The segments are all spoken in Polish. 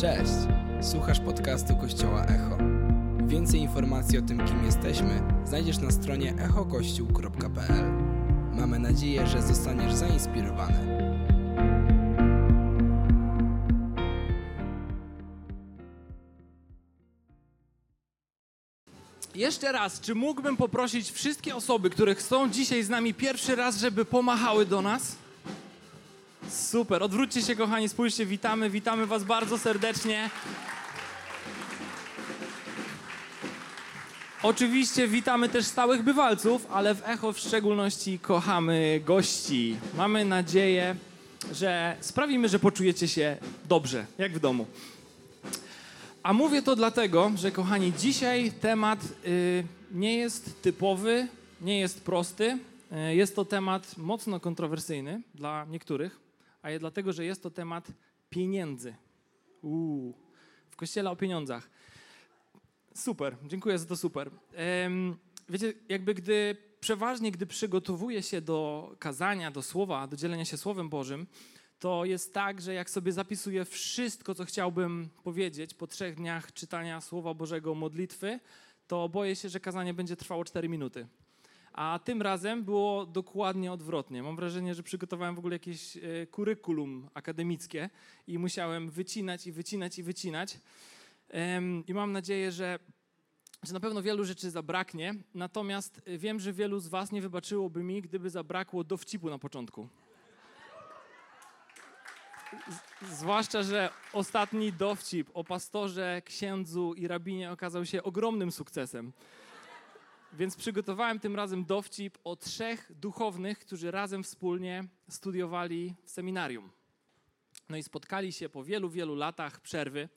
Cześć! Słuchasz podcastu Kościoła Echo. Więcej informacji o tym, kim jesteśmy, znajdziesz na stronie echokościół.pl. Mamy nadzieję, że zostaniesz zainspirowany. Jeszcze raz, czy mógłbym poprosić wszystkie osoby, które są dzisiaj z nami pierwszy raz, żeby pomachały do nas? Super, odwróćcie się kochani, spójrzcie, witamy, witamy was bardzo serdecznie. Oczywiście witamy też stałych bywalców, ale w Echo w szczególności kochamy gości. Mamy nadzieję, że sprawimy, że poczujecie się dobrze, jak w domu. A mówię to dlatego, że kochani, dzisiaj temat y, nie jest typowy, nie jest prosty. Y, jest to temat mocno kontrowersyjny dla niektórych, a dlatego, że jest to temat pieniędzy. Uuu, w kościele o pieniądzach. Super, dziękuję za to super. Em, wiecie, jakby gdy przeważnie, gdy przygotowuję się do kazania, do słowa, do dzielenia się Słowem Bożym, to jest tak, że jak sobie zapisuję wszystko, co chciałbym powiedzieć po trzech dniach czytania Słowa Bożego, modlitwy, to boję się, że kazanie będzie trwało 4 minuty. A tym razem było dokładnie odwrotnie. Mam wrażenie, że przygotowałem w ogóle jakieś e, kurykulum akademickie i musiałem wycinać i wycinać i wycinać. I mam nadzieję, że, że na pewno wielu rzeczy zabraknie. Natomiast e, wiem, że wielu z Was nie wybaczyłoby mi, gdyby zabrakło dowcipu na początku. Zwłaszcza, że ostatni dowcip o pastorze, księdzu i rabinie okazał się ogromnym sukcesem. Więc przygotowałem tym razem dowcip o trzech duchownych, którzy razem wspólnie studiowali w seminarium. No i spotkali się po wielu, wielu latach przerwy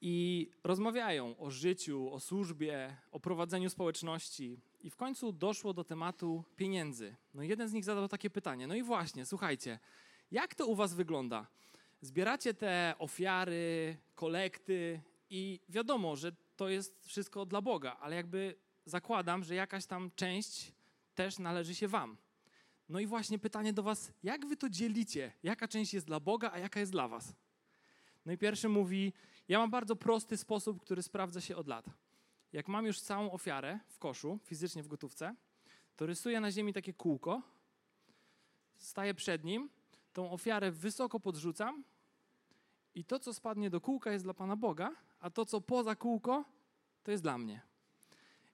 i rozmawiają o życiu, o służbie, o prowadzeniu społeczności. I w końcu doszło do tematu pieniędzy. No jeden z nich zadał takie pytanie. No i właśnie, słuchajcie, jak to u was wygląda? Zbieracie te ofiary, kolekty i wiadomo, że to jest wszystko dla Boga, ale jakby zakładam, że jakaś tam część też należy się wam. No i właśnie pytanie do was, jak wy to dzielicie? Jaka część jest dla Boga, a jaka jest dla was? No i pierwszy mówi, ja mam bardzo prosty sposób, który sprawdza się od lat. Jak mam już całą ofiarę w koszu, fizycznie w gotówce, to rysuję na ziemi takie kółko, staję przed nim, tą ofiarę wysoko podrzucam i to, co spadnie do kółka, jest dla Pana Boga, a to, co poza kółko, to jest dla mnie.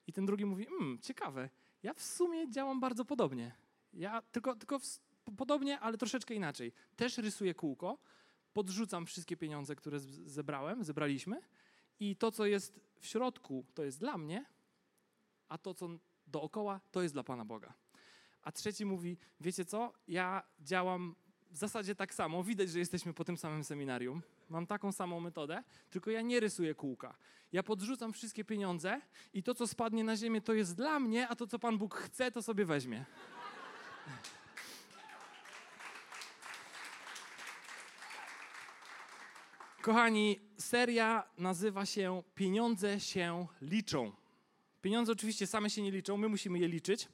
I ten drugi mówi, mmm, ciekawe, ja w sumie działam bardzo podobnie. Ja tylko, tylko w, podobnie, ale troszeczkę inaczej. Też rysuję kółko, podrzucam wszystkie pieniądze, które zebrałem, zebraliśmy i to, co jest w środku, to jest dla mnie, a to, co dookoła, to jest dla Pana Boga. A trzeci mówi, wiecie co, ja działam w zasadzie tak samo. Widać, że jesteśmy po tym samym seminarium. Mam taką samą metodę, tylko ja nie rysuję kółka. Ja podrzucam wszystkie pieniądze i to, co spadnie na ziemię, to jest dla mnie, a to, co Pan Bóg chce, to sobie weźmie. Kochani, seria nazywa się Pieniądze się liczą. Pieniądze oczywiście same się nie liczą, my musimy je liczyć.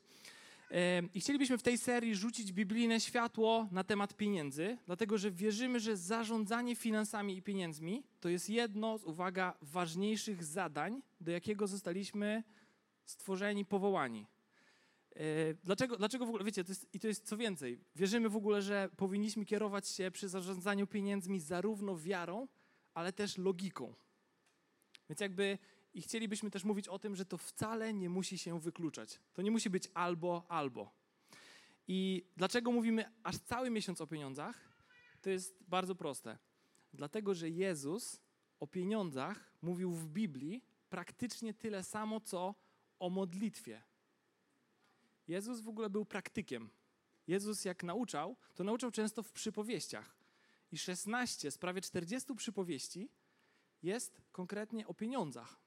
I chcielibyśmy w tej serii rzucić biblijne światło na temat pieniędzy, dlatego że wierzymy, że zarządzanie finansami i pieniędzmi to jest jedno z, uwaga, ważniejszych zadań, do jakiego zostaliśmy stworzeni, powołani. Dlaczego, dlaczego w ogóle, wiecie, to jest, i to jest co więcej, wierzymy w ogóle, że powinniśmy kierować się przy zarządzaniu pieniędzmi zarówno wiarą, ale też logiką. Więc jakby i chcielibyśmy też mówić o tym, że to wcale nie musi się wykluczać. To nie musi być albo, albo. I dlaczego mówimy aż cały miesiąc o pieniądzach? To jest bardzo proste. Dlatego, że Jezus o pieniądzach mówił w Biblii praktycznie tyle samo, co o modlitwie. Jezus w ogóle był praktykiem. Jezus, jak nauczał, to nauczał często w przypowieściach. I 16 z prawie 40 przypowieści jest konkretnie o pieniądzach.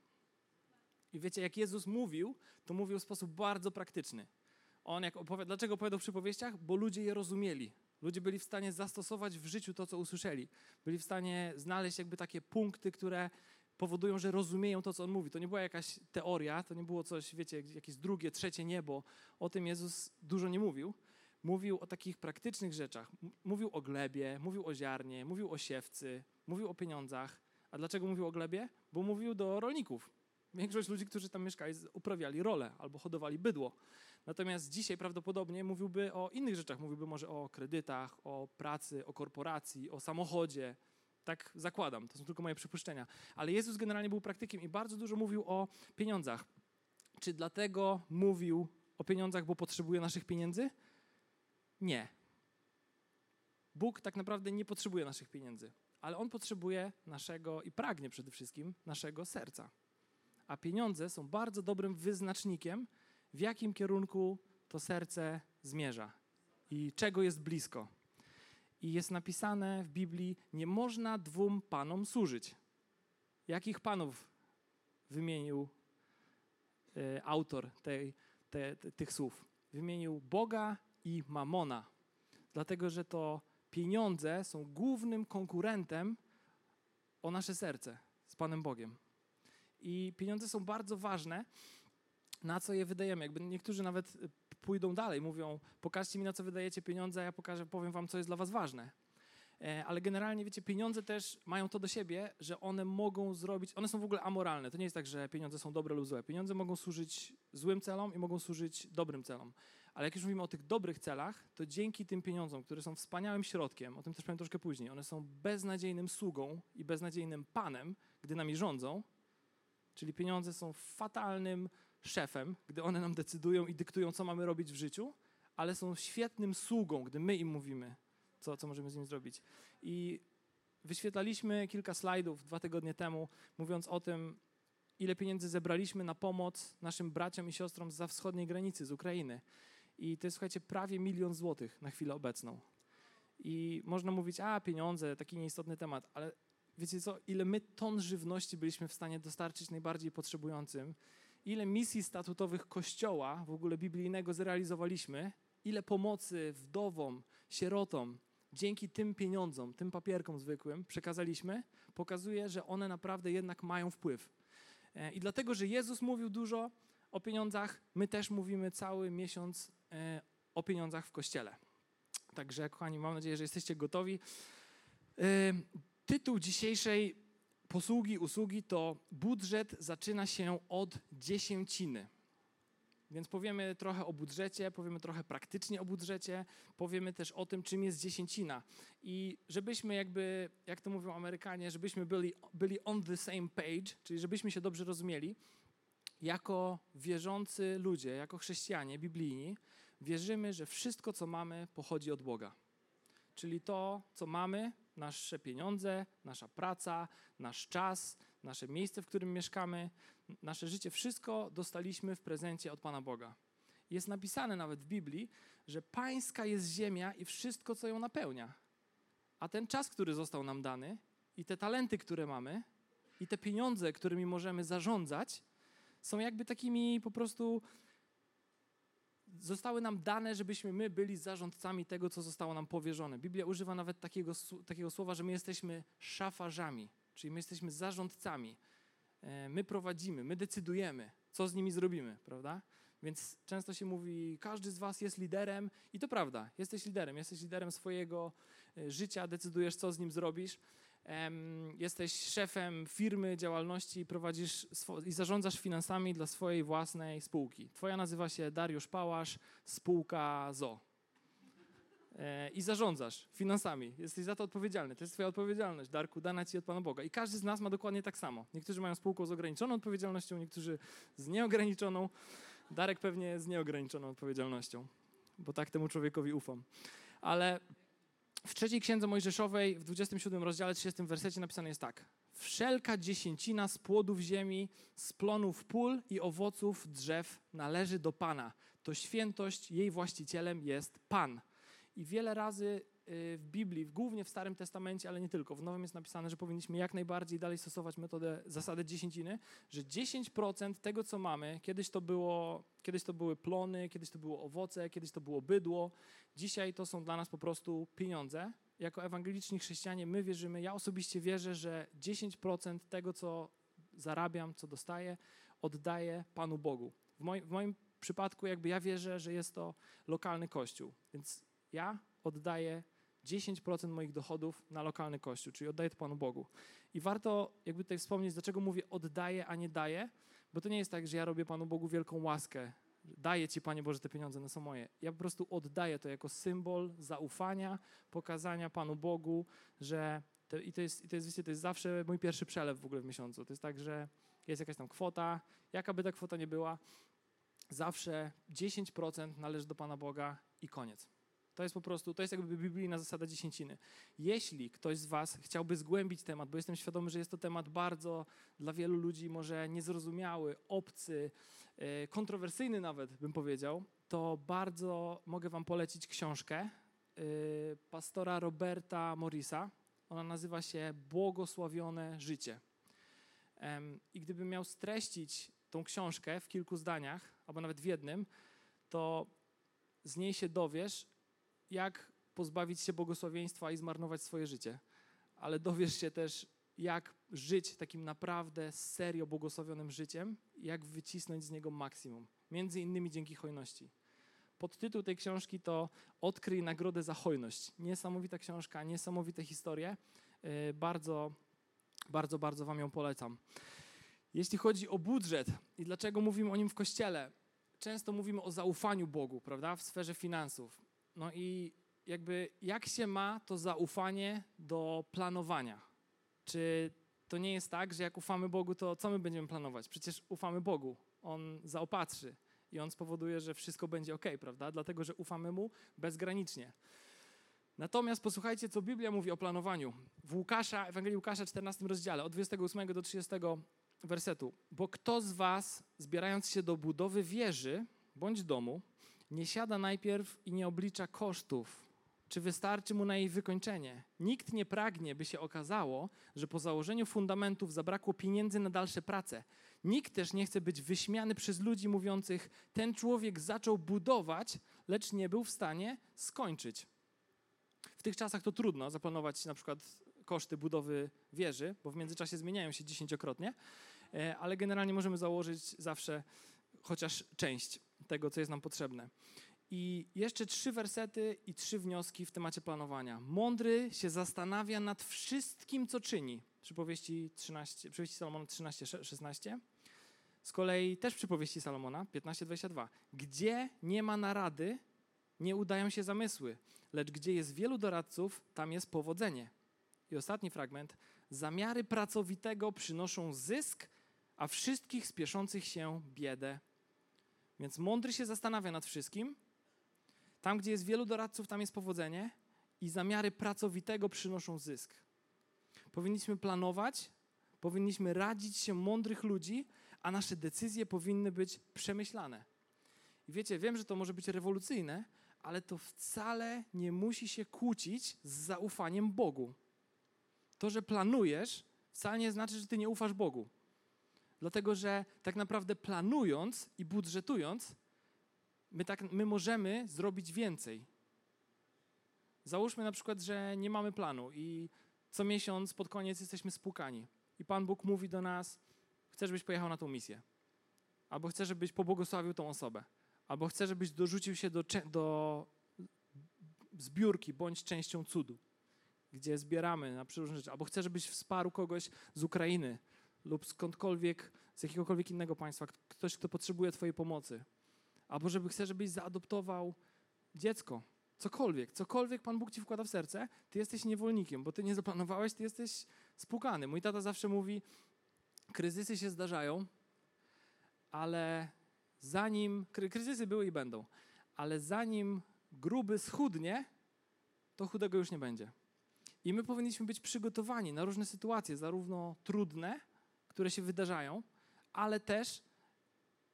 I wiecie, jak Jezus mówił, to mówił w sposób bardzo praktyczny. On jak opowiada, dlaczego opowiadał w przypowieściach? Bo ludzie je rozumieli. Ludzie byli w stanie zastosować w życiu to, co usłyszeli. Byli w stanie znaleźć jakby takie punkty, które powodują, że rozumieją to, co on mówi. To nie była jakaś teoria, to nie było coś, wiecie, jakieś drugie, trzecie niebo. O tym Jezus dużo nie mówił. Mówił o takich praktycznych rzeczach. Mówił o glebie, mówił o ziarnie, mówił o siewcy, mówił o pieniądzach. A dlaczego mówił o glebie? Bo mówił do rolników. Większość ludzi, którzy tam mieszkali, uprawiali rolę albo hodowali bydło. Natomiast dzisiaj prawdopodobnie mówiłby o innych rzeczach. Mówiłby może o kredytach, o pracy, o korporacji, o samochodzie. Tak zakładam, to są tylko moje przypuszczenia. Ale Jezus generalnie był praktykiem i bardzo dużo mówił o pieniądzach. Czy dlatego mówił o pieniądzach, bo potrzebuje naszych pieniędzy? Nie. Bóg tak naprawdę nie potrzebuje naszych pieniędzy, ale On potrzebuje naszego i pragnie przede wszystkim naszego serca. A pieniądze są bardzo dobrym wyznacznikiem, w jakim kierunku to serce zmierza i czego jest blisko. I jest napisane w Biblii: Nie można dwóm panom służyć. Jakich panów wymienił y, autor tej, te, te, tych słów? Wymienił Boga i Mamona, dlatego że to pieniądze są głównym konkurentem o nasze serce z Panem Bogiem. I pieniądze są bardzo ważne, na co je wydajemy. Jakby niektórzy nawet y, pójdą dalej, mówią, pokażcie mi na co wydajecie pieniądze, a ja pokażę, powiem wam, co jest dla was ważne. E, ale generalnie, wiecie, pieniądze też mają to do siebie, że one mogą zrobić, one są w ogóle amoralne. To nie jest tak, że pieniądze są dobre lub złe. Pieniądze mogą służyć złym celom i mogą służyć dobrym celom. Ale jak już mówimy o tych dobrych celach, to dzięki tym pieniądzom, które są wspaniałym środkiem, o tym też powiem troszkę później, one są beznadziejnym sługą i beznadziejnym panem, gdy nami rządzą, czyli pieniądze są fatalnym szefem, gdy one nam decydują i dyktują, co mamy robić w życiu, ale są świetnym sługą, gdy my im mówimy, co, co możemy z nim zrobić. I wyświetlaliśmy kilka slajdów dwa tygodnie temu, mówiąc o tym, ile pieniędzy zebraliśmy na pomoc naszym braciom i siostrom za wschodniej granicy, z Ukrainy. I to jest, słuchajcie, prawie milion złotych na chwilę obecną. I można mówić, a pieniądze, taki nieistotny temat, ale wiecie co, ile my ton żywności byliśmy w stanie dostarczyć najbardziej potrzebującym, ile misji statutowych Kościoła, w ogóle biblijnego, zrealizowaliśmy, ile pomocy wdowom, sierotom, dzięki tym pieniądzom, tym papierkom zwykłym przekazaliśmy, pokazuje, że one naprawdę jednak mają wpływ. E, I dlatego, że Jezus mówił dużo o pieniądzach, my też mówimy cały miesiąc e, o pieniądzach w Kościele. Także, kochani, mam nadzieję, że jesteście gotowi. Tytuł dzisiejszej posługi, usługi to budżet zaczyna się od dziesięciny. Więc powiemy trochę o budżecie, powiemy trochę praktycznie o budżecie, powiemy też o tym, czym jest dziesięcina. I żebyśmy jakby, jak to mówią Amerykanie, żebyśmy byli, byli on the same page, czyli żebyśmy się dobrze rozumieli, jako wierzący ludzie, jako chrześcijanie biblijni, wierzymy, że wszystko, co mamy, pochodzi od Boga. Czyli to, co mamy, nasze pieniądze, nasza praca, nasz czas, nasze miejsce, w którym mieszkamy, nasze życie, wszystko dostaliśmy w prezencie od Pana Boga. Jest napisane nawet w Biblii, że pańska jest ziemia i wszystko, co ją napełnia. A ten czas, który został nam dany, i te talenty, które mamy, i te pieniądze, którymi możemy zarządzać, są jakby takimi po prostu zostały nam dane, żebyśmy my byli zarządcami tego, co zostało nam powierzone. Biblia używa nawet takiego, takiego słowa, że my jesteśmy szafarzami, czyli my jesteśmy zarządcami. E, my prowadzimy, my decydujemy, co z nimi zrobimy, prawda? Więc często się mówi, każdy z was jest liderem i to prawda, jesteś liderem, jesteś liderem swojego e, życia, decydujesz, co z nim zrobisz jesteś szefem firmy, działalności prowadzisz i zarządzasz finansami dla swojej własnej spółki. Twoja nazywa się Dariusz Pałasz, spółka ZO. E, I zarządzasz finansami. Jesteś za to odpowiedzialny. To jest twoja odpowiedzialność, Darku, dana ci od Pana Boga. I każdy z nas ma dokładnie tak samo. Niektórzy mają spółkę z ograniczoną odpowiedzialnością, niektórzy z nieograniczoną. Darek pewnie z nieograniczoną odpowiedzialnością, bo tak temu człowiekowi ufam. Ale w trzeciej księdze Mojżeszowej, w 27 rozdziale, 30 wersecie napisane jest tak. Wszelka dziesięcina z płodów ziemi, z plonów pól i owoców drzew należy do Pana. To świętość, jej właścicielem jest Pan. I wiele razy w Biblii, głównie w Starym Testamencie, ale nie tylko. W Nowym jest napisane, że powinniśmy jak najbardziej dalej stosować metodę, zasadę dziesięciny, że 10% tego, co mamy, kiedyś to, było, kiedyś to były plony, kiedyś to było owoce, kiedyś to było bydło, dzisiaj to są dla nas po prostu pieniądze. Jako ewangeliczni chrześcijanie my wierzymy, ja osobiście wierzę, że 10% tego, co zarabiam, co dostaję, oddaję Panu Bogu. W moim, w moim przypadku jakby ja wierzę, że jest to lokalny kościół, więc ja oddaję 10% moich dochodów na lokalny kościół, czyli oddaję to Panu Bogu. I warto jakby tutaj wspomnieć, dlaczego mówię oddaję, a nie daję, bo to nie jest tak, że ja robię Panu Bogu wielką łaskę, daję Ci, Panie Boże, te pieniądze, one są moje. Ja po prostu oddaję to jako symbol zaufania, pokazania Panu Bogu, że i, to jest, i to jest, wiecie, to jest zawsze mój pierwszy przelew w ogóle w miesiącu. To jest tak, że jest jakaś tam kwota, jaka by ta kwota nie była, zawsze 10% należy do Pana Boga i koniec. To jest po prostu, to jest jakby biblijna zasada dziesięciny. Jeśli ktoś z Was chciałby zgłębić temat, bo jestem świadomy, że jest to temat bardzo dla wielu ludzi może niezrozumiały, obcy, e, kontrowersyjny nawet bym powiedział, to bardzo mogę Wam polecić książkę e, pastora Roberta Morrisa. Ona nazywa się Błogosławione życie. I gdybym miał streścić tą książkę w kilku zdaniach, albo nawet w jednym, to z niej się dowiesz, jak pozbawić się błogosławieństwa i zmarnować swoje życie. Ale dowiesz się też, jak żyć takim naprawdę serio błogosławionym życiem, jak wycisnąć z niego maksimum. Między innymi dzięki hojności. Podtytuł tej książki to Odkryj nagrodę za hojność. Niesamowita książka, niesamowite historie. Y, bardzo, bardzo, bardzo Wam ją polecam. Jeśli chodzi o budżet i dlaczego mówimy o nim w kościele, często mówimy o zaufaniu Bogu, prawda, w sferze finansów. No i jakby jak się ma to zaufanie do planowania? Czy to nie jest tak, że jak ufamy Bogu, to co my będziemy planować? Przecież ufamy Bogu. On zaopatrzy i on spowoduje, że wszystko będzie ok, prawda? Dlatego, że ufamy mu bezgranicznie. Natomiast posłuchajcie, co Biblia mówi o planowaniu. W Łukasza, Ewangelii Łukasza, 14 rozdziale, od 28 do 30 wersetu. Bo kto z was, zbierając się do budowy wieży bądź domu, nie siada najpierw i nie oblicza kosztów, czy wystarczy mu na jej wykończenie. Nikt nie pragnie, by się okazało, że po założeniu fundamentów zabrakło pieniędzy na dalsze prace. Nikt też nie chce być wyśmiany przez ludzi mówiących: Ten człowiek zaczął budować, lecz nie był w stanie skończyć. W tych czasach to trudno zaplanować na przykład koszty budowy wieży, bo w międzyczasie zmieniają się dziesięciokrotnie, e, ale generalnie możemy założyć zawsze chociaż część tego, co jest nam potrzebne. I jeszcze trzy wersety i trzy wnioski w temacie planowania. Mądry się zastanawia nad wszystkim, co czyni. Przypowieści, 13, przypowieści Salomona 13, 16. Z kolei też przypowieści Salomona 15, 22. Gdzie nie ma narady, nie udają się zamysły, lecz gdzie jest wielu doradców, tam jest powodzenie. I ostatni fragment. Zamiary pracowitego przynoszą zysk, a wszystkich spieszących się biedę. Więc mądry się zastanawia nad wszystkim. Tam, gdzie jest wielu doradców, tam jest powodzenie i zamiary pracowitego przynoszą zysk. Powinniśmy planować, powinniśmy radzić się mądrych ludzi, a nasze decyzje powinny być przemyślane. I wiecie, wiem, że to może być rewolucyjne, ale to wcale nie musi się kłócić z zaufaniem Bogu. To, że planujesz, wcale nie znaczy, że ty nie ufasz Bogu. Dlatego, że tak naprawdę planując i budżetując, my, tak, my możemy zrobić więcej. Załóżmy na przykład, że nie mamy planu i co miesiąc pod koniec jesteśmy spłukani. I Pan Bóg mówi do nas: Chcę, żebyś pojechał na tą misję. Albo chcę, żebyś pobłogosławił tą osobę. Albo chcę, żebyś dorzucił się do, do zbiórki bądź częścią cudu, gdzie zbieramy na różne rzeczy. Albo chcę, żebyś wsparł kogoś z Ukrainy, lub skądkolwiek, z jakiegokolwiek innego państwa, ktoś, kto potrzebuje Twojej pomocy. Albo żeby chce, żebyś zaadoptował dziecko, cokolwiek, cokolwiek Pan Bóg Ci wkłada w serce, Ty jesteś niewolnikiem, bo Ty nie zaplanowałeś, Ty jesteś spłukany. Mój tata zawsze mówi, kryzysy się zdarzają, ale zanim, kryzysy były i będą, ale zanim gruby schudnie, to chudego już nie będzie. I my powinniśmy być przygotowani na różne sytuacje, zarówno trudne, które się wydarzają, ale też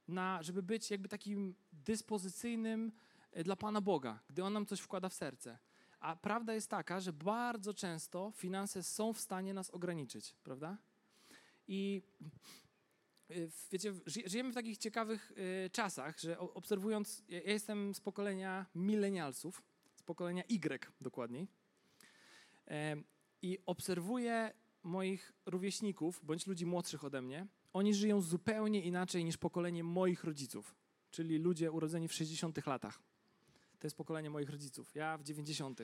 na, żeby być jakby takim dyspozycyjnym e, dla Pana Boga, gdy On nam coś wkłada w serce. A prawda jest taka, że bardzo często finanse są w stanie nas ograniczyć, prawda? I e, wiecie, żyjemy w takich ciekawych e, czasach, że obserwując, ja jestem z pokolenia milenialsów, z pokolenia Y dokładniej, i obserwuję moich rówieśników, bądź ludzi młodszych ode mnie, oni żyją zupełnie inaczej niż pokolenie moich rodziców, czyli ludzie urodzeni w 60 latach. To jest pokolenie moich rodziców, ja w 90.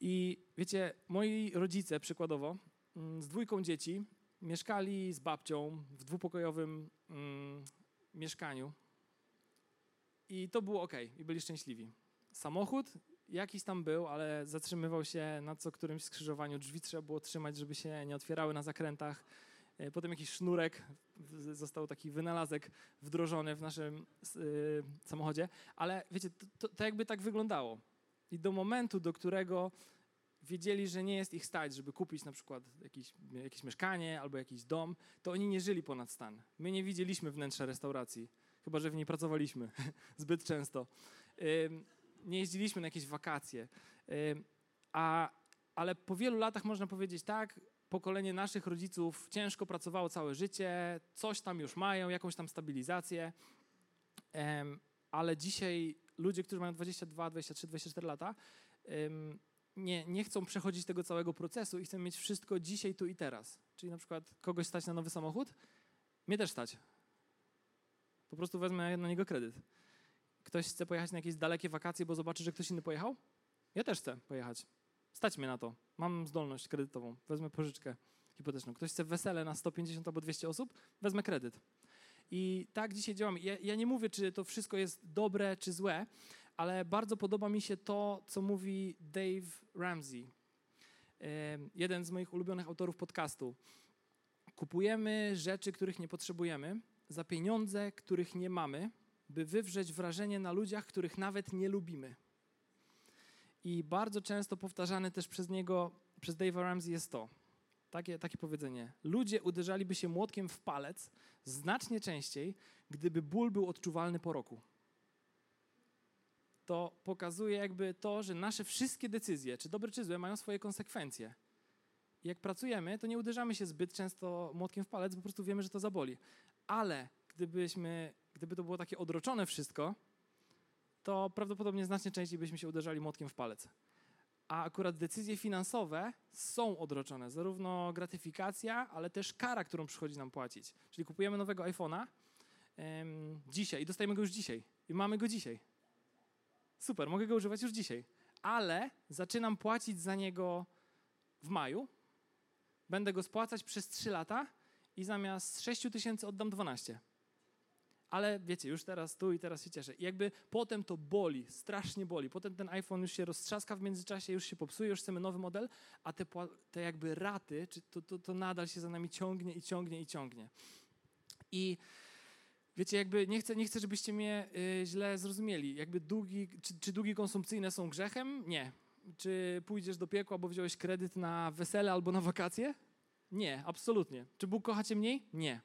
I wiecie, moi rodzice przykładowo mm, z dwójką dzieci mieszkali z babcią w dwupokojowym mm, mieszkaniu. I to było ok, i byli szczęśliwi. Samochód jakiś tam był, ale zatrzymywał się na co którymś skrzyżowaniu. Drzwi trzeba było trzymać, żeby się nie otwierały na zakrętach. E, potem jakiś sznurek, został taki wynalazek wdrożony w naszym y, samochodzie. Ale wiecie, to, to, to jakby tak wyglądało. I do momentu, do którego wiedzieli, że nie jest ich stać, żeby kupić na przykład jakiś, jakieś mieszkanie albo jakiś dom, to oni nie żyli ponad stan. My nie widzieliśmy wnętrza restauracji, chyba że w niej pracowaliśmy zbyt często. Nie jeździliśmy na jakieś wakacje. A, ale po wielu latach można powiedzieć tak, pokolenie naszych rodziców ciężko pracowało całe życie, coś tam już mają, jakąś tam stabilizację, ale dzisiaj ludzie, którzy mają 22, 23, 24 lata, nie, nie chcą przechodzić tego całego procesu i chcą mieć wszystko dzisiaj, tu i teraz. Czyli na przykład kogoś stać na nowy samochód, mnie też stać. Po prostu wezmę na niego kredyt. Ktoś chce pojechać na jakieś dalekie wakacje, bo zobaczy, że ktoś inny pojechał? Ja też chcę pojechać. Stać mnie na to. Mam zdolność kredytową. Wezmę pożyczkę hipoteczną. Ktoś chce wesele na 150 albo 200 osób? Wezmę kredyt. I tak dzisiaj działamy. Ja, ja nie mówię, czy to wszystko jest dobre, czy złe, ale bardzo podoba mi się to, co mówi Dave Ramsey, jeden z moich ulubionych autorów podcastu. Kupujemy rzeczy, których nie potrzebujemy, za pieniądze, których nie mamy, by wywrzeć wrażenie na ludziach, których nawet nie lubimy. I bardzo często powtarzane też przez niego, przez Dave'a Ramsey jest to, takie, takie powiedzenie. Ludzie uderzaliby się młotkiem w palec znacznie częściej, gdyby ból był odczuwalny po roku to pokazuje jakby to, że nasze wszystkie decyzje, czy dobre, czy złe, mają swoje konsekwencje. Jak pracujemy, to nie uderzamy się zbyt często młotkiem w palec, bo po prostu wiemy, że to zaboli. Ale gdybyśmy, gdyby to było takie odroczone wszystko, to prawdopodobnie znacznie częściej byśmy się uderzali młotkiem w palec. A akurat decyzje finansowe są odroczone, zarówno gratyfikacja, ale też kara, którą przychodzi nam płacić. Czyli kupujemy nowego iPhone'a um, dzisiaj i dostajemy go już dzisiaj i mamy go dzisiaj. Super, mogę go używać już dzisiaj. Ale zaczynam płacić za niego w maju. Będę go spłacać przez 3 lata i zamiast 6 tysięcy oddam 12. Ale wiecie, już teraz tu i teraz się cieszę. I jakby potem to boli, strasznie boli. Potem ten iPhone już się roztrzaska w międzyczasie, już się popsuje, już chcemy nowy model, a te, te jakby raty, czy to, to, to nadal się za nami ciągnie i ciągnie i ciągnie. I Wiecie, jakby nie chcę, nie chcę żebyście mnie y, źle zrozumieli. Jakby długi, czy, czy długi konsumpcyjne są grzechem? Nie. Czy pójdziesz do piekła, bo wziąłeś kredyt na wesele albo na wakacje? Nie, absolutnie. Czy Bóg kocha cię mniej? Nie.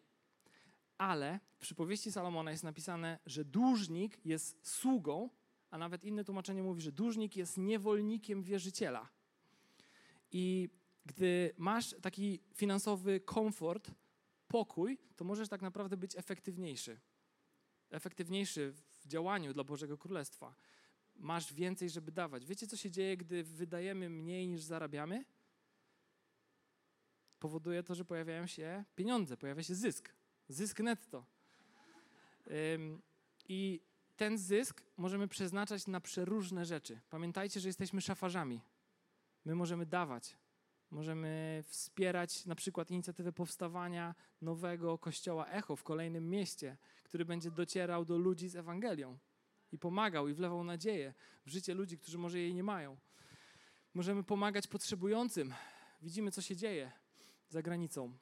Ale w przypowieści Salomona jest napisane, że dłużnik jest sługą, a nawet inne tłumaczenie mówi, że dłużnik jest niewolnikiem wierzyciela. I gdy masz taki finansowy komfort, pokój, to możesz tak naprawdę być efektywniejszy. Efektywniejszy w działaniu dla Bożego Królestwa. Masz więcej, żeby dawać. Wiecie, co się dzieje, gdy wydajemy mniej niż zarabiamy? Powoduje to, że pojawiają się pieniądze, pojawia się zysk. Zysk netto. I ten zysk możemy przeznaczać na przeróżne rzeczy. Pamiętajcie, że jesteśmy szafarzami. My możemy dawać, Możemy wspierać na przykład inicjatywę powstawania nowego kościoła Echo w kolejnym mieście, który będzie docierał do ludzi z Ewangelią i pomagał i wlewał nadzieję w życie ludzi, którzy może jej nie mają. Możemy pomagać potrzebującym. Widzimy, co się dzieje za granicą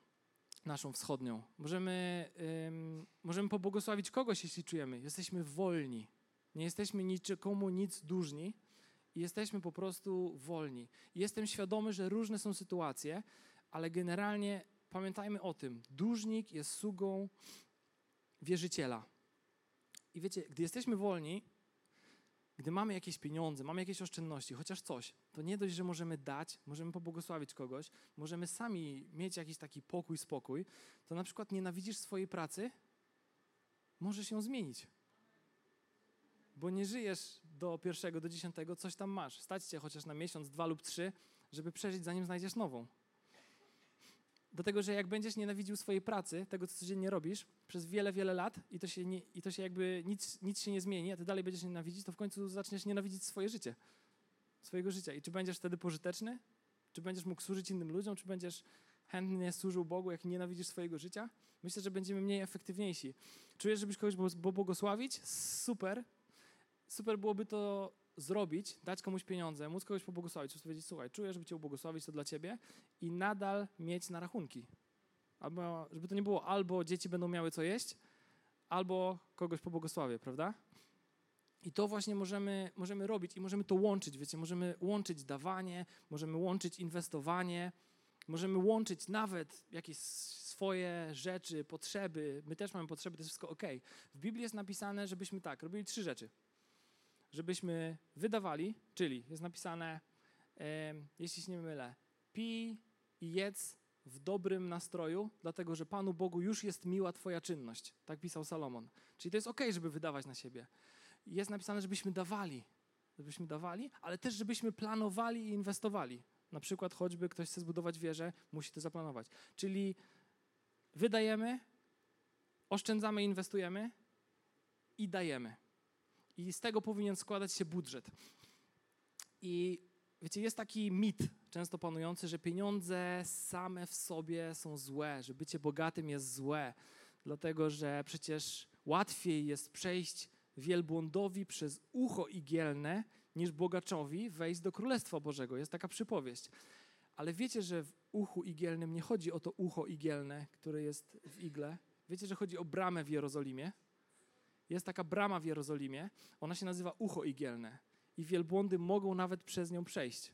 naszą wschodnią. Możemy, możemy pobłogosławić kogoś, jeśli czujemy. Jesteśmy wolni. Nie jesteśmy niczemu nic dłużni jesteśmy po prostu wolni. jestem świadomy, że różne są sytuacje, ale generalnie pamiętajmy o tym. Dłużnik jest sługą wierzyciela. I wiecie, gdy jesteśmy wolni, gdy mamy jakieś pieniądze, mamy jakieś oszczędności, chociaż coś, to nie dość, że możemy dać, możemy pobłogosławić kogoś, możemy sami mieć jakiś taki pokój, spokój, to na przykład nienawidzisz swojej pracy, możesz ją zmienić bo nie żyjesz do pierwszego, do dziesiątego, coś tam masz. Stać cię chociaż na miesiąc, dwa lub trzy, żeby przeżyć, zanim znajdziesz nową. Dlatego, że jak będziesz nienawidził swojej pracy, tego, co codziennie robisz, przez wiele, wiele lat i to się, nie, i to się jakby nic, nic się nie zmieni, a ty dalej będziesz nienawidzić, to w końcu zaczniesz nienawidzić swoje życie. swojego życia. I czy będziesz wtedy pożyteczny? Czy będziesz mógł służyć innym ludziom? Czy będziesz chętnie służył Bogu, jak nienawidzisz swojego życia? Myślę, że będziemy mniej efektywniejsi. Czujesz, żebyś kogoś pobłogosławić? Super. Super byłoby to zrobić, dać komuś pieniądze, móc kogoś pobłogosławić, powiedzieć, słuchaj, czuję, żeby cię ubłogosławić, to dla ciebie i nadal mieć na rachunki. Albo, żeby to nie było albo dzieci będą miały co jeść, albo kogoś pobłogosławię, prawda? I to właśnie możemy, możemy robić i możemy to łączyć, wiecie, możemy łączyć dawanie, możemy łączyć inwestowanie, możemy łączyć nawet jakieś swoje rzeczy, potrzeby. My też mamy potrzeby, to jest wszystko ok. W Biblii jest napisane, żebyśmy tak, robili trzy rzeczy. Żebyśmy wydawali, czyli jest napisane, jeśli się nie mylę, pij i jedz w dobrym nastroju, dlatego że Panu Bogu już jest miła Twoja czynność. Tak pisał Salomon. Czyli to jest ok, żeby wydawać na siebie jest napisane, żebyśmy dawali, żebyśmy dawali, ale też żebyśmy planowali i inwestowali. Na przykład choćby ktoś chce zbudować wieżę, musi to zaplanować. Czyli wydajemy, oszczędzamy, inwestujemy i dajemy. I z tego powinien składać się budżet. I wiecie, jest taki mit często panujący, że pieniądze same w sobie są złe, że bycie bogatym jest złe, dlatego że przecież łatwiej jest przejść wielbłądowi przez ucho igielne, niż bogaczowi wejść do Królestwa Bożego. Jest taka przypowieść. Ale wiecie, że w uchu igielnym nie chodzi o to ucho igielne, które jest w igle. Wiecie, że chodzi o bramę w Jerozolimie? Jest taka brama w Jerozolimie, ona się nazywa ucho igielne. I wielbłądy mogą nawet przez nią przejść.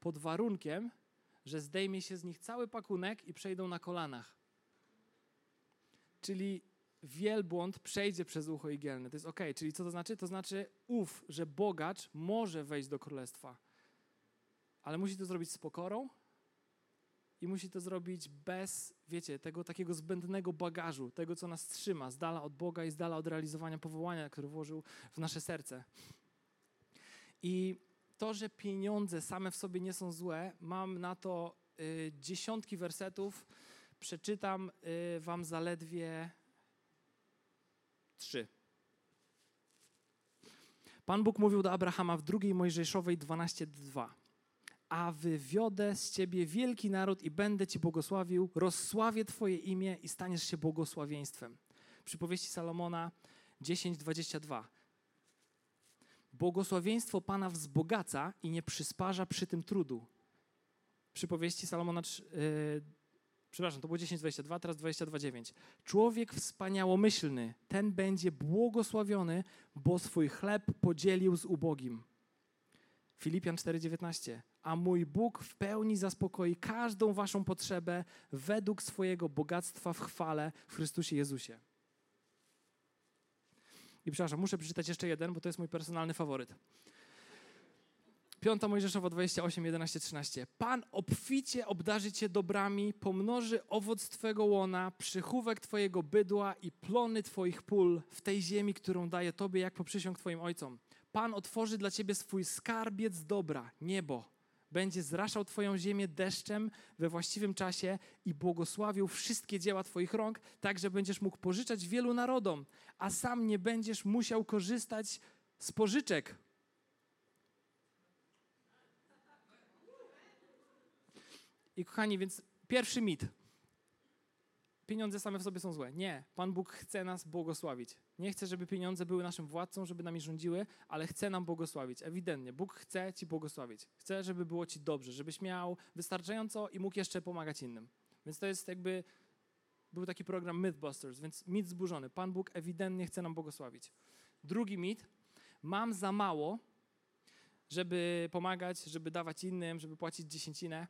Pod warunkiem, że zdejmie się z nich cały pakunek i przejdą na kolanach. Czyli wielbłąd przejdzie przez ucho igielne. To jest ok. Czyli co to znaczy? To znaczy ów, że bogacz może wejść do królestwa. Ale musi to zrobić z pokorą i musi to zrobić bez, wiecie, tego takiego zbędnego bagażu, tego, co nas trzyma, z dala od Boga i z dala od realizowania powołania, które włożył w nasze serce. I to, że pieniądze same w sobie nie są złe, mam na to y, dziesiątki wersetów. Przeczytam y, wam zaledwie 3. Pan Bóg mówił do Abrahama w drugiej Mojżeszowej 12:2. A wywiodę z ciebie wielki naród i będę ci błogosławił, rozsławię twoje imię i staniesz się błogosławieństwem. Przypowieści Salomona 10:22. Błogosławieństwo Pana wzbogaca i nie przysparza przy tym trudu. Przypowieści Salomona przepraszam, to było 10:22, teraz 22:9. Człowiek wspaniałomyślny, ten będzie błogosławiony, bo swój chleb podzielił z ubogim. Filipian 4:19. A mój Bóg w pełni zaspokoi każdą waszą potrzebę według swojego bogactwa w chwale w Chrystusie Jezusie. I przepraszam, muszę przeczytać jeszcze jeden, bo to jest mój personalny faworyt. 5 Mojżeszowa 28, 11, 13. Pan obficie obdarzy cię dobrami, pomnoży owoc twego łona, przychówek twojego bydła i plony twoich pól w tej ziemi, którą daje tobie, jak poprzysiąg twoim ojcom. Pan otworzy dla ciebie swój skarbiec dobra, niebo. Będzie zraszał twoją ziemię deszczem we właściwym czasie i błogosławił wszystkie dzieła twoich rąk, tak że będziesz mógł pożyczać wielu narodom, a sam nie będziesz musiał korzystać z pożyczek I kochani, więc pierwszy mit. Pieniądze same w sobie są złe. Nie. Pan Bóg chce nas błogosławić. Nie chce, żeby pieniądze były naszym władcą, żeby nami rządziły, ale chce nam błogosławić. Ewidentnie. Bóg chce ci błogosławić. Chce, żeby było ci dobrze, żebyś miał wystarczająco i mógł jeszcze pomagać innym. Więc to jest jakby, był taki program Mythbusters, więc mit zburzony. Pan Bóg ewidentnie chce nam błogosławić. Drugi mit. Mam za mało, żeby pomagać, żeby dawać innym, żeby płacić dziesięcinę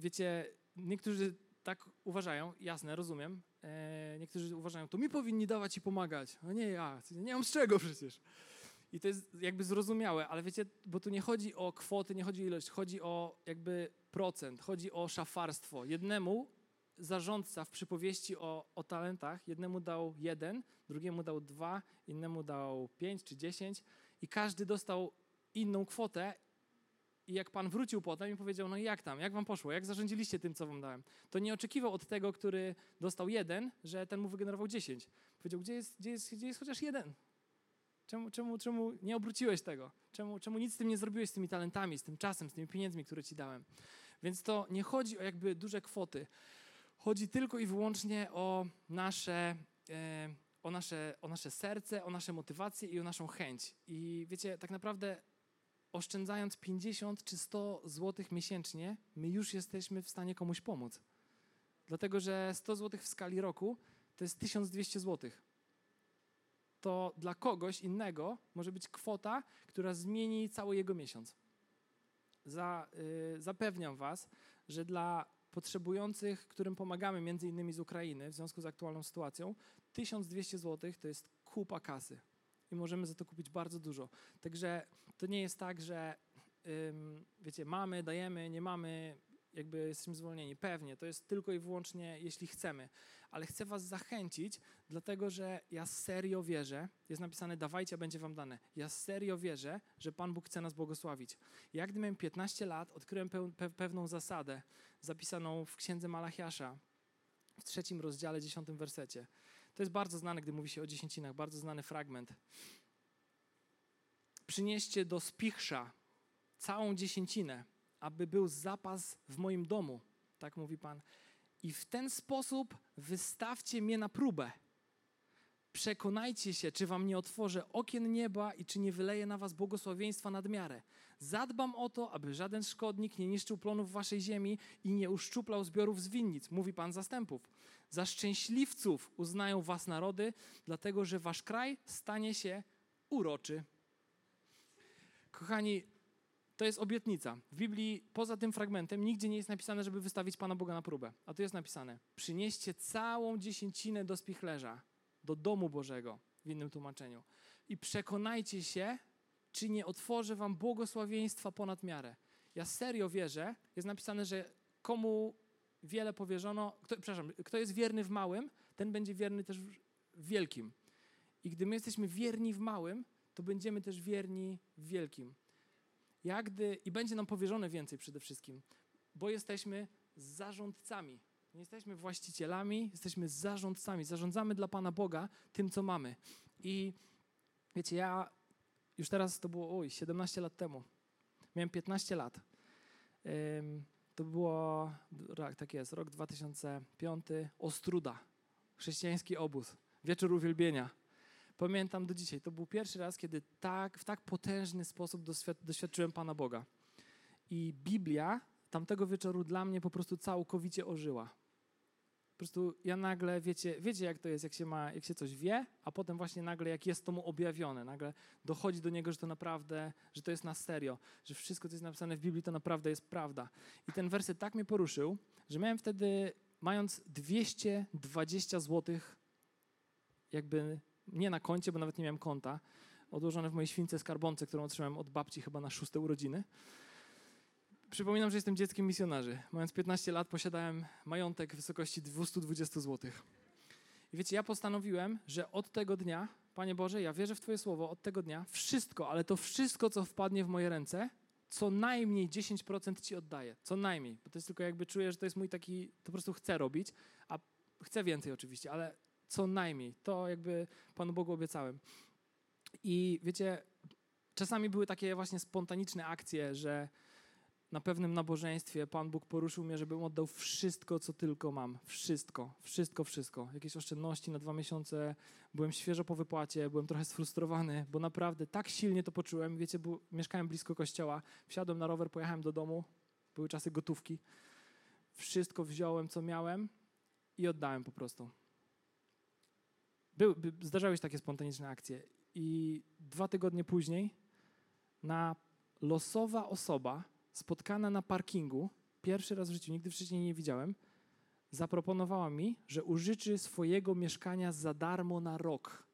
wiecie, niektórzy tak uważają, jasne, rozumiem. E, niektórzy uważają, to mi powinni dawać i pomagać. No nie ja, nie mam z czego przecież. I to jest jakby zrozumiałe, ale wiecie, bo tu nie chodzi o kwoty, nie chodzi o ilość, chodzi o jakby procent, chodzi o szafarstwo. Jednemu zarządca w przypowieści o, o talentach, jednemu dał jeden, drugiemu dał dwa, innemu dał pięć czy dziesięć i każdy dostał inną kwotę i jak Pan wrócił potem i powiedział, no jak tam, jak wam poszło, jak zarządziliście tym, co wam dałem, to nie oczekiwał od tego, który dostał jeden, że ten mu wygenerował dziesięć. Powiedział, gdzie jest, gdzie jest, gdzie jest chociaż jeden? Czemu, czemu, czemu nie obróciłeś tego? Czemu, czemu nic z tym nie zrobiłeś, z tymi talentami, z tym czasem, z tymi pieniędzmi, które ci dałem? Więc to nie chodzi o jakby duże kwoty. Chodzi tylko i wyłącznie o nasze, e, o nasze, o nasze serce, o nasze motywacje i o naszą chęć. I wiecie, tak naprawdę oszczędzając 50 czy 100 złotych miesięcznie, my już jesteśmy w stanie komuś pomóc. Dlatego, że 100 złotych w skali roku to jest 1200 złotych. To dla kogoś innego może być kwota, która zmieni cały jego miesiąc. Za, y, zapewniam Was, że dla potrzebujących, którym pomagamy, między innymi z Ukrainy, w związku z aktualną sytuacją, 1200 zł to jest kupa kasy i możemy za to kupić bardzo dużo. Także to nie jest tak, że wiecie, mamy, dajemy, nie mamy, jakby jesteśmy zwolnieni. Pewnie, to jest tylko i wyłącznie, jeśli chcemy. Ale chcę was zachęcić, dlatego że ja serio wierzę, jest napisane dawajcie, a będzie wam dane. Ja serio wierzę, że Pan Bóg chce nas błogosławić. Ja gdy miałem 15 lat, odkryłem pe pewną zasadę zapisaną w księdze Malachiasza w trzecim rozdziale, dziesiątym wersecie. To jest bardzo znane, gdy mówi się o dziesięcinach, bardzo znany fragment. Przynieście do spichrza całą dziesięcinę, aby był zapas w moim domu, tak mówi Pan. I w ten sposób wystawcie mnie na próbę. Przekonajcie się, czy wam nie otworzę okien nieba i czy nie wyleję na was błogosławieństwa nad miarę. Zadbam o to, aby żaden szkodnik nie niszczył plonów waszej ziemi i nie uszczuplał zbiorów z winnic, mówi Pan zastępów. Za szczęśliwców uznają was narody, dlatego że wasz kraj stanie się uroczy. Kochani, to jest obietnica. W Biblii poza tym fragmentem nigdzie nie jest napisane, żeby wystawić Pana Boga na próbę. A tu jest napisane: przynieście całą dziesięcinę do spichlerza, do domu Bożego, w innym tłumaczeniu. I przekonajcie się, czy nie otworzę wam błogosławieństwa ponad miarę. Ja serio wierzę, jest napisane, że komu wiele powierzono, kto, przepraszam, kto jest wierny w małym, ten będzie wierny też w wielkim. I gdy my jesteśmy wierni w małym, to będziemy też wierni w wielkim. Jak gdy, I będzie nam powierzone więcej przede wszystkim, bo jesteśmy zarządcami. Nie jesteśmy właścicielami, jesteśmy zarządcami. Zarządzamy dla Pana Boga tym, co mamy. I wiecie, ja już teraz to było, oj, 17 lat temu. Miałem 15 lat. To było, tak jest, rok 2005, Ostruda, chrześcijański obóz, wieczór uwielbienia. Pamiętam do dzisiaj, to był pierwszy raz, kiedy tak, w tak potężny sposób doświadczyłem Pana Boga. I Biblia tamtego wieczoru dla mnie po prostu całkowicie ożyła. Prostu ja nagle, wiecie, wiecie jak to jest, jak się, ma, jak się coś wie, a potem właśnie nagle, jak jest to mu objawione, nagle dochodzi do niego, że to naprawdę, że to jest na serio, że wszystko, co jest napisane w Biblii, to naprawdę jest prawda. I ten werset tak mnie poruszył, że miałem wtedy, mając 220 złotych jakby nie na koncie, bo nawet nie miałem konta, odłożone w mojej śwince skarbonce, którą otrzymałem od babci chyba na szóste urodziny. Przypominam, że jestem dzieckiem misjonarzy. Mając 15 lat posiadałem majątek w wysokości 220 zł. I wiecie, ja postanowiłem, że od tego dnia, Panie Boże, ja wierzę w Twoje słowo, od tego dnia wszystko, ale to wszystko, co wpadnie w moje ręce, co najmniej 10% Ci oddaję. Co najmniej. Bo to jest tylko jakby czuję, że to jest mój taki, to po prostu chcę robić, a chcę więcej oczywiście, ale co najmniej. To jakby Panu Bogu obiecałem. I wiecie, czasami były takie właśnie spontaniczne akcje, że na pewnym nabożeństwie Pan Bóg poruszył mnie, żebym oddał wszystko, co tylko mam. Wszystko, wszystko, wszystko. Jakieś oszczędności na dwa miesiące. Byłem świeżo po wypłacie, byłem trochę sfrustrowany, bo naprawdę tak silnie to poczułem. Wiecie, bo mieszkałem blisko kościoła, wsiadłem na rower, pojechałem do domu. Były czasy gotówki. Wszystko wziąłem, co miałem i oddałem po prostu. Był, zdarzały się takie spontaniczne akcje. I dwa tygodnie później na losowa osoba spotkana na parkingu, pierwszy raz w życiu, nigdy wcześniej nie widziałem, zaproponowała mi, że użyczy swojego mieszkania za darmo na rok.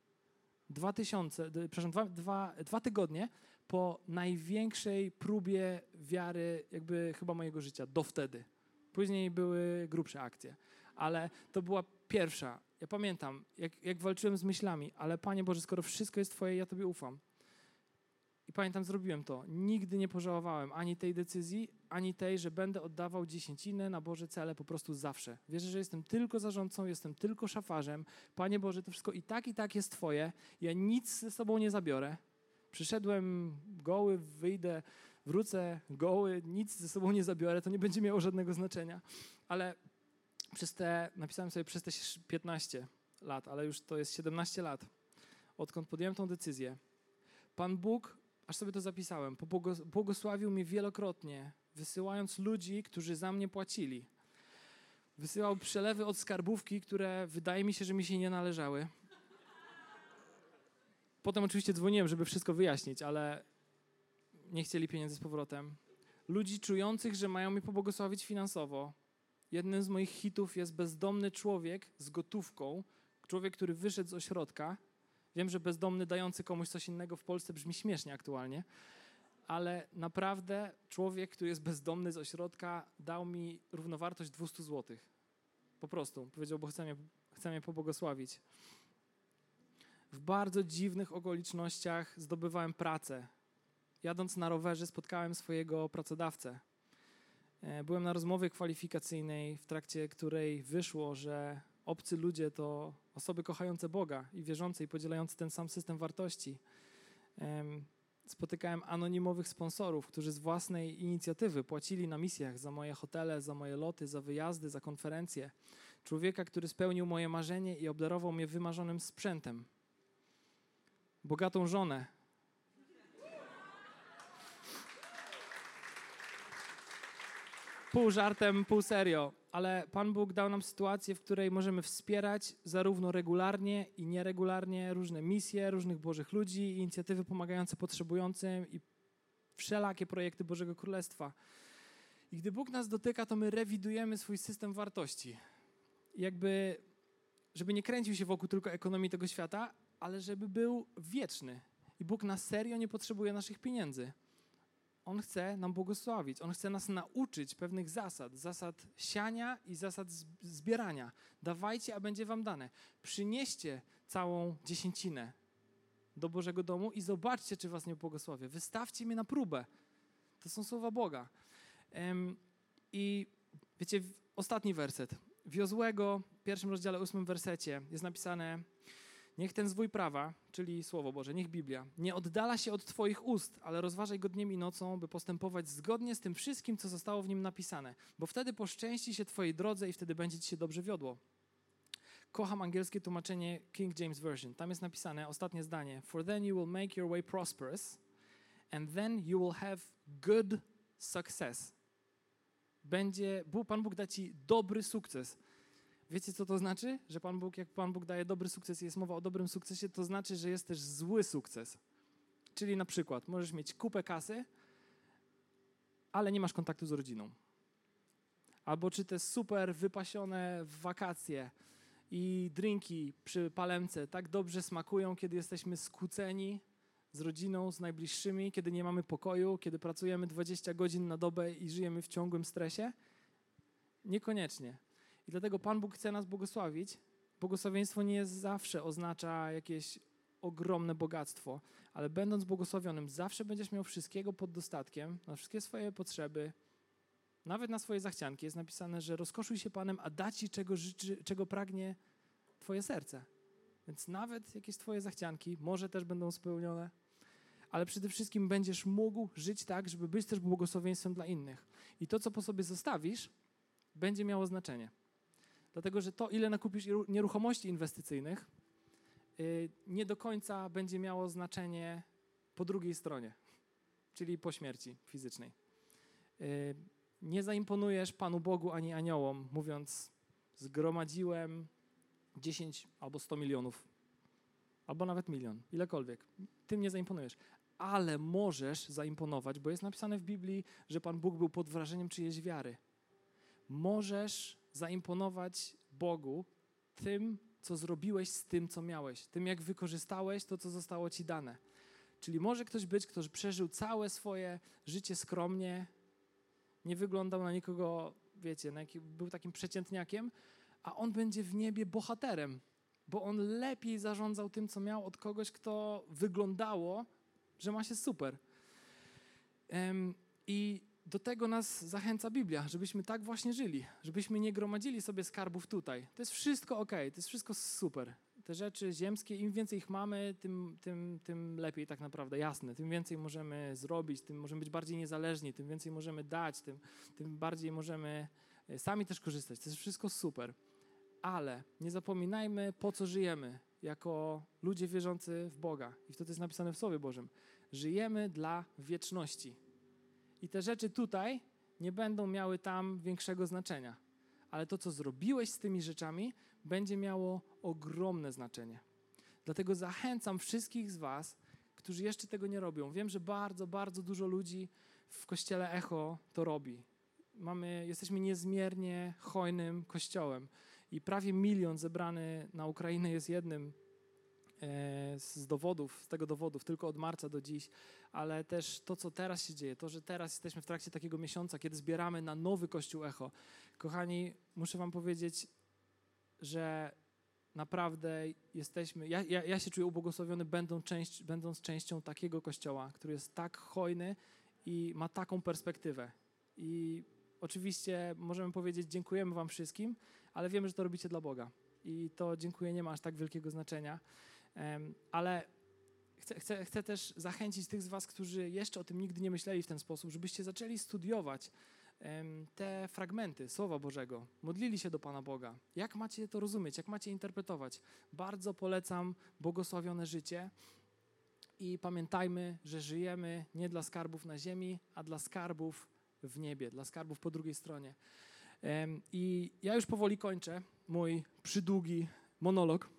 Dwa tysiące, przepraszam, dwa, dwa, dwa tygodnie po największej próbie wiary, jakby chyba mojego życia, do wtedy. Później były grubsze akcje, ale to była pierwsza. Ja pamiętam, jak, jak walczyłem z myślami, ale Panie Boże, skoro wszystko jest Twoje, ja Tobie ufam. I pamiętam, zrobiłem to. Nigdy nie pożałowałem ani tej decyzji, ani tej, że będę oddawał dziesięcinę na Boże cele po prostu zawsze. Wierzę, że jestem tylko zarządcą, jestem tylko szafarzem. Panie Boże, to wszystko i tak, i tak jest Twoje. Ja nic ze sobą nie zabiorę. Przyszedłem goły, wyjdę, wrócę goły, nic ze sobą nie zabiorę, to nie będzie miało żadnego znaczenia. Ale przez te, napisałem sobie przez te 15 lat, ale już to jest 17 lat, odkąd podjąłem tą decyzję. Pan Bóg aż sobie to zapisałem, błogosławił mnie wielokrotnie, wysyłając ludzi, którzy za mnie płacili. Wysyłał przelewy od skarbówki, które wydaje mi się, że mi się nie należały. Potem oczywiście dzwoniłem, żeby wszystko wyjaśnić, ale nie chcieli pieniędzy z powrotem. Ludzi czujących, że mają mnie pobłogosławić finansowo. Jednym z moich hitów jest bezdomny człowiek z gotówką, człowiek, który wyszedł z ośrodka Wiem, że bezdomny dający komuś coś innego w Polsce brzmi śmiesznie aktualnie, ale naprawdę człowiek, który jest bezdomny z ośrodka, dał mi równowartość 200 zł. Po prostu. Powiedział, bo chce mnie, chce mnie pobłogosławić. W bardzo dziwnych okolicznościach zdobywałem pracę. Jadąc na rowerze spotkałem swojego pracodawcę. E, byłem na rozmowie kwalifikacyjnej, w trakcie której wyszło, że obcy ludzie to osoby kochające Boga i wierzące i podzielające ten sam system wartości. Spotykałem anonimowych sponsorów, którzy z własnej inicjatywy płacili na misjach za moje hotele, za moje loty, za wyjazdy, za konferencje. Człowieka, który spełnił moje marzenie i obdarował mnie wymarzonym sprzętem. Bogatą żonę. Pół żartem, pół serio ale Pan Bóg dał nam sytuację, w której możemy wspierać zarówno regularnie i nieregularnie różne misje, różnych Bożych ludzi, inicjatywy pomagające potrzebującym i wszelakie projekty Bożego Królestwa. I gdy Bóg nas dotyka, to my rewidujemy swój system wartości. jakby, żeby nie kręcił się wokół tylko ekonomii tego świata, ale żeby był wieczny. I Bóg na serio nie potrzebuje naszych pieniędzy. On chce nam błogosławić. On chce nas nauczyć pewnych zasad, zasad siania i zasad zbierania. Dawajcie, a będzie wam dane. Przynieście całą dziesięcinę do Bożego domu i zobaczcie, czy was nie błogosławię. Wystawcie mnie na próbę. To są słowa Boga. I wiecie, ostatni werset. W Jozłego, pierwszym rozdziale, ósmym wersecie jest napisane Niech ten zwój prawa, czyli Słowo Boże, niech Biblia, nie oddala się od Twoich ust, ale rozważaj go dniem i nocą, by postępować zgodnie z tym wszystkim, co zostało w nim napisane, bo wtedy poszczęści się Twojej drodze i wtedy będzie Ci się dobrze wiodło. Kocham angielskie tłumaczenie King James Version. Tam jest napisane ostatnie zdanie: For then you will make your way prosperous, and then you will have good success. Będzie, Pan Bóg da Ci dobry sukces. Wiecie, co to znaczy? Że Pan Bóg, jak Pan Bóg daje dobry sukces i jest mowa o dobrym sukcesie, to znaczy, że jest też zły sukces. Czyli na przykład możesz mieć kupę kasy, ale nie masz kontaktu z rodziną. Albo czy te super wypasione wakacje i drinki przy palemce tak dobrze smakują, kiedy jesteśmy skłóceni z rodziną, z najbliższymi, kiedy nie mamy pokoju, kiedy pracujemy 20 godzin na dobę i żyjemy w ciągłym stresie? Niekoniecznie. I dlatego Pan Bóg chce nas błogosławić. Błogosławieństwo nie zawsze oznacza jakieś ogromne bogactwo, ale będąc błogosławionym, zawsze będziesz miał wszystkiego pod dostatkiem, na wszystkie swoje potrzeby, nawet na swoje zachcianki. Jest napisane, że rozkoszuj się Panem, a da ci, czego, życzy, czego pragnie Twoje serce. Więc nawet jakieś Twoje zachcianki może też będą spełnione, ale przede wszystkim będziesz mógł żyć tak, żeby być też błogosławieństwem dla innych. I to, co po sobie zostawisz, będzie miało znaczenie. Dlatego, że to, ile nakupisz nieruchomości inwestycyjnych, y, nie do końca będzie miało znaczenie po drugiej stronie, czyli po śmierci fizycznej. Y, nie zaimponujesz Panu Bogu ani aniołom, mówiąc, zgromadziłem 10 albo 100 milionów, albo nawet milion, ilekolwiek. Tym nie zaimponujesz. Ale możesz zaimponować, bo jest napisane w Biblii, że Pan Bóg był pod wrażeniem czyjejś wiary. Możesz zaimponować Bogu tym, co zrobiłeś z tym, co miałeś, tym, jak wykorzystałeś to, co zostało ci dane. Czyli może ktoś być, kto przeżył całe swoje życie skromnie, nie wyglądał na nikogo, wiecie, na jaki, był takim przeciętniakiem, a on będzie w niebie bohaterem, bo on lepiej zarządzał tym, co miał od kogoś, kto wyglądało że ma się super. I do tego nas zachęca Biblia, żebyśmy tak właśnie żyli, żebyśmy nie gromadzili sobie skarbów tutaj. To jest wszystko ok, to jest wszystko super. Te rzeczy ziemskie, im więcej ich mamy, tym, tym, tym lepiej tak naprawdę, jasne. Tym więcej możemy zrobić, tym możemy być bardziej niezależni, tym więcej możemy dać, tym, tym bardziej możemy e, sami też korzystać. To jest wszystko super. Ale nie zapominajmy, po co żyjemy jako ludzie wierzący w Boga. I to jest napisane w Słowie Bożym. Żyjemy dla wieczności. I te rzeczy tutaj nie będą miały tam większego znaczenia. Ale to, co zrobiłeś z tymi rzeczami, będzie miało ogromne znaczenie. Dlatego zachęcam wszystkich z Was, którzy jeszcze tego nie robią. Wiem, że bardzo, bardzo dużo ludzi w kościele Echo to robi. Mamy, jesteśmy niezmiernie hojnym kościołem i prawie milion zebrany na Ukrainę jest jednym z dowodów, z tego dowodów, tylko od marca do dziś, ale też to, co teraz się dzieje, to, że teraz jesteśmy w trakcie takiego miesiąca, kiedy zbieramy na nowy Kościół Echo. Kochani, muszę wam powiedzieć, że naprawdę jesteśmy, ja, ja, ja się czuję ubłogosławiony, będąc, część, będąc częścią takiego Kościoła, który jest tak hojny i ma taką perspektywę. I oczywiście możemy powiedzieć dziękujemy wam wszystkim, ale wiemy, że to robicie dla Boga. I to dziękuję nie ma aż tak wielkiego znaczenia. Ale chcę, chcę, chcę też zachęcić tych z Was, którzy jeszcze o tym nigdy nie myśleli w ten sposób, żebyście zaczęli studiować te fragmenty Słowa Bożego, modlili się do Pana Boga. Jak macie to rozumieć, jak macie interpretować? Bardzo polecam błogosławione życie i pamiętajmy, że żyjemy nie dla skarbów na ziemi, a dla skarbów w niebie, dla skarbów po drugiej stronie. I ja już powoli kończę mój przydługi monolog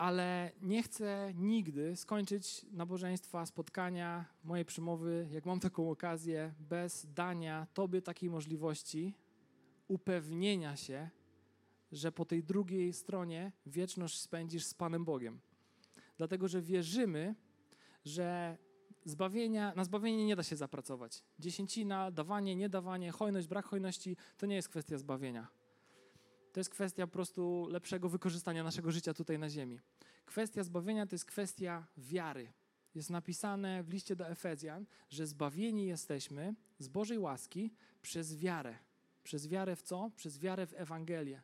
ale nie chcę nigdy skończyć nabożeństwa, spotkania, mojej przemowy, jak mam taką okazję, bez dania Tobie takiej możliwości upewnienia się, że po tej drugiej stronie wieczność spędzisz z Panem Bogiem. Dlatego, że wierzymy, że zbawienia, na zbawienie nie da się zapracować. Dziesięcina, dawanie, niedawanie, hojność, brak hojności to nie jest kwestia zbawienia to jest kwestia po prostu lepszego wykorzystania naszego życia tutaj na ziemi. Kwestia zbawienia to jest kwestia wiary. Jest napisane w liście do Efezjan, że zbawieni jesteśmy z Bożej łaski przez wiarę. Przez wiarę w co? Przez wiarę w Ewangelię.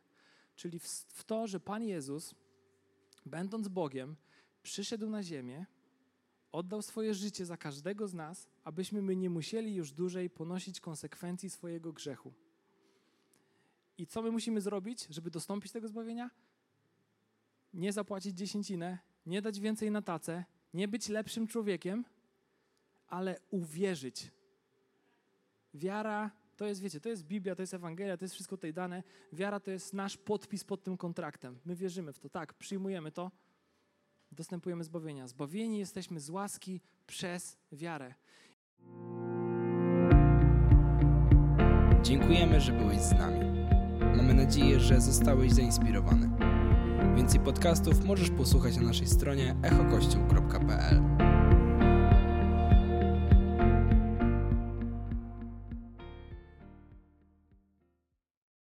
Czyli w, w to, że Pan Jezus, będąc Bogiem, przyszedł na ziemię, oddał swoje życie za każdego z nas, abyśmy my nie musieli już dłużej ponosić konsekwencji swojego grzechu. I co my musimy zrobić, żeby dostąpić tego zbawienia? Nie zapłacić dziesięcinę, nie dać więcej na tacę, nie być lepszym człowiekiem, ale uwierzyć. Wiara to jest, wiecie, to jest Biblia, to jest Ewangelia, to jest wszystko tutaj dane. Wiara to jest nasz podpis pod tym kontraktem. My wierzymy w to, tak, przyjmujemy to, dostępujemy zbawienia. Zbawieni jesteśmy z łaski przez wiarę. Dziękujemy, że byłeś z nami. Mamy nadzieję, że zostałeś zainspirowany. Więcej podcastów możesz posłuchać na naszej stronie echokościół.pl.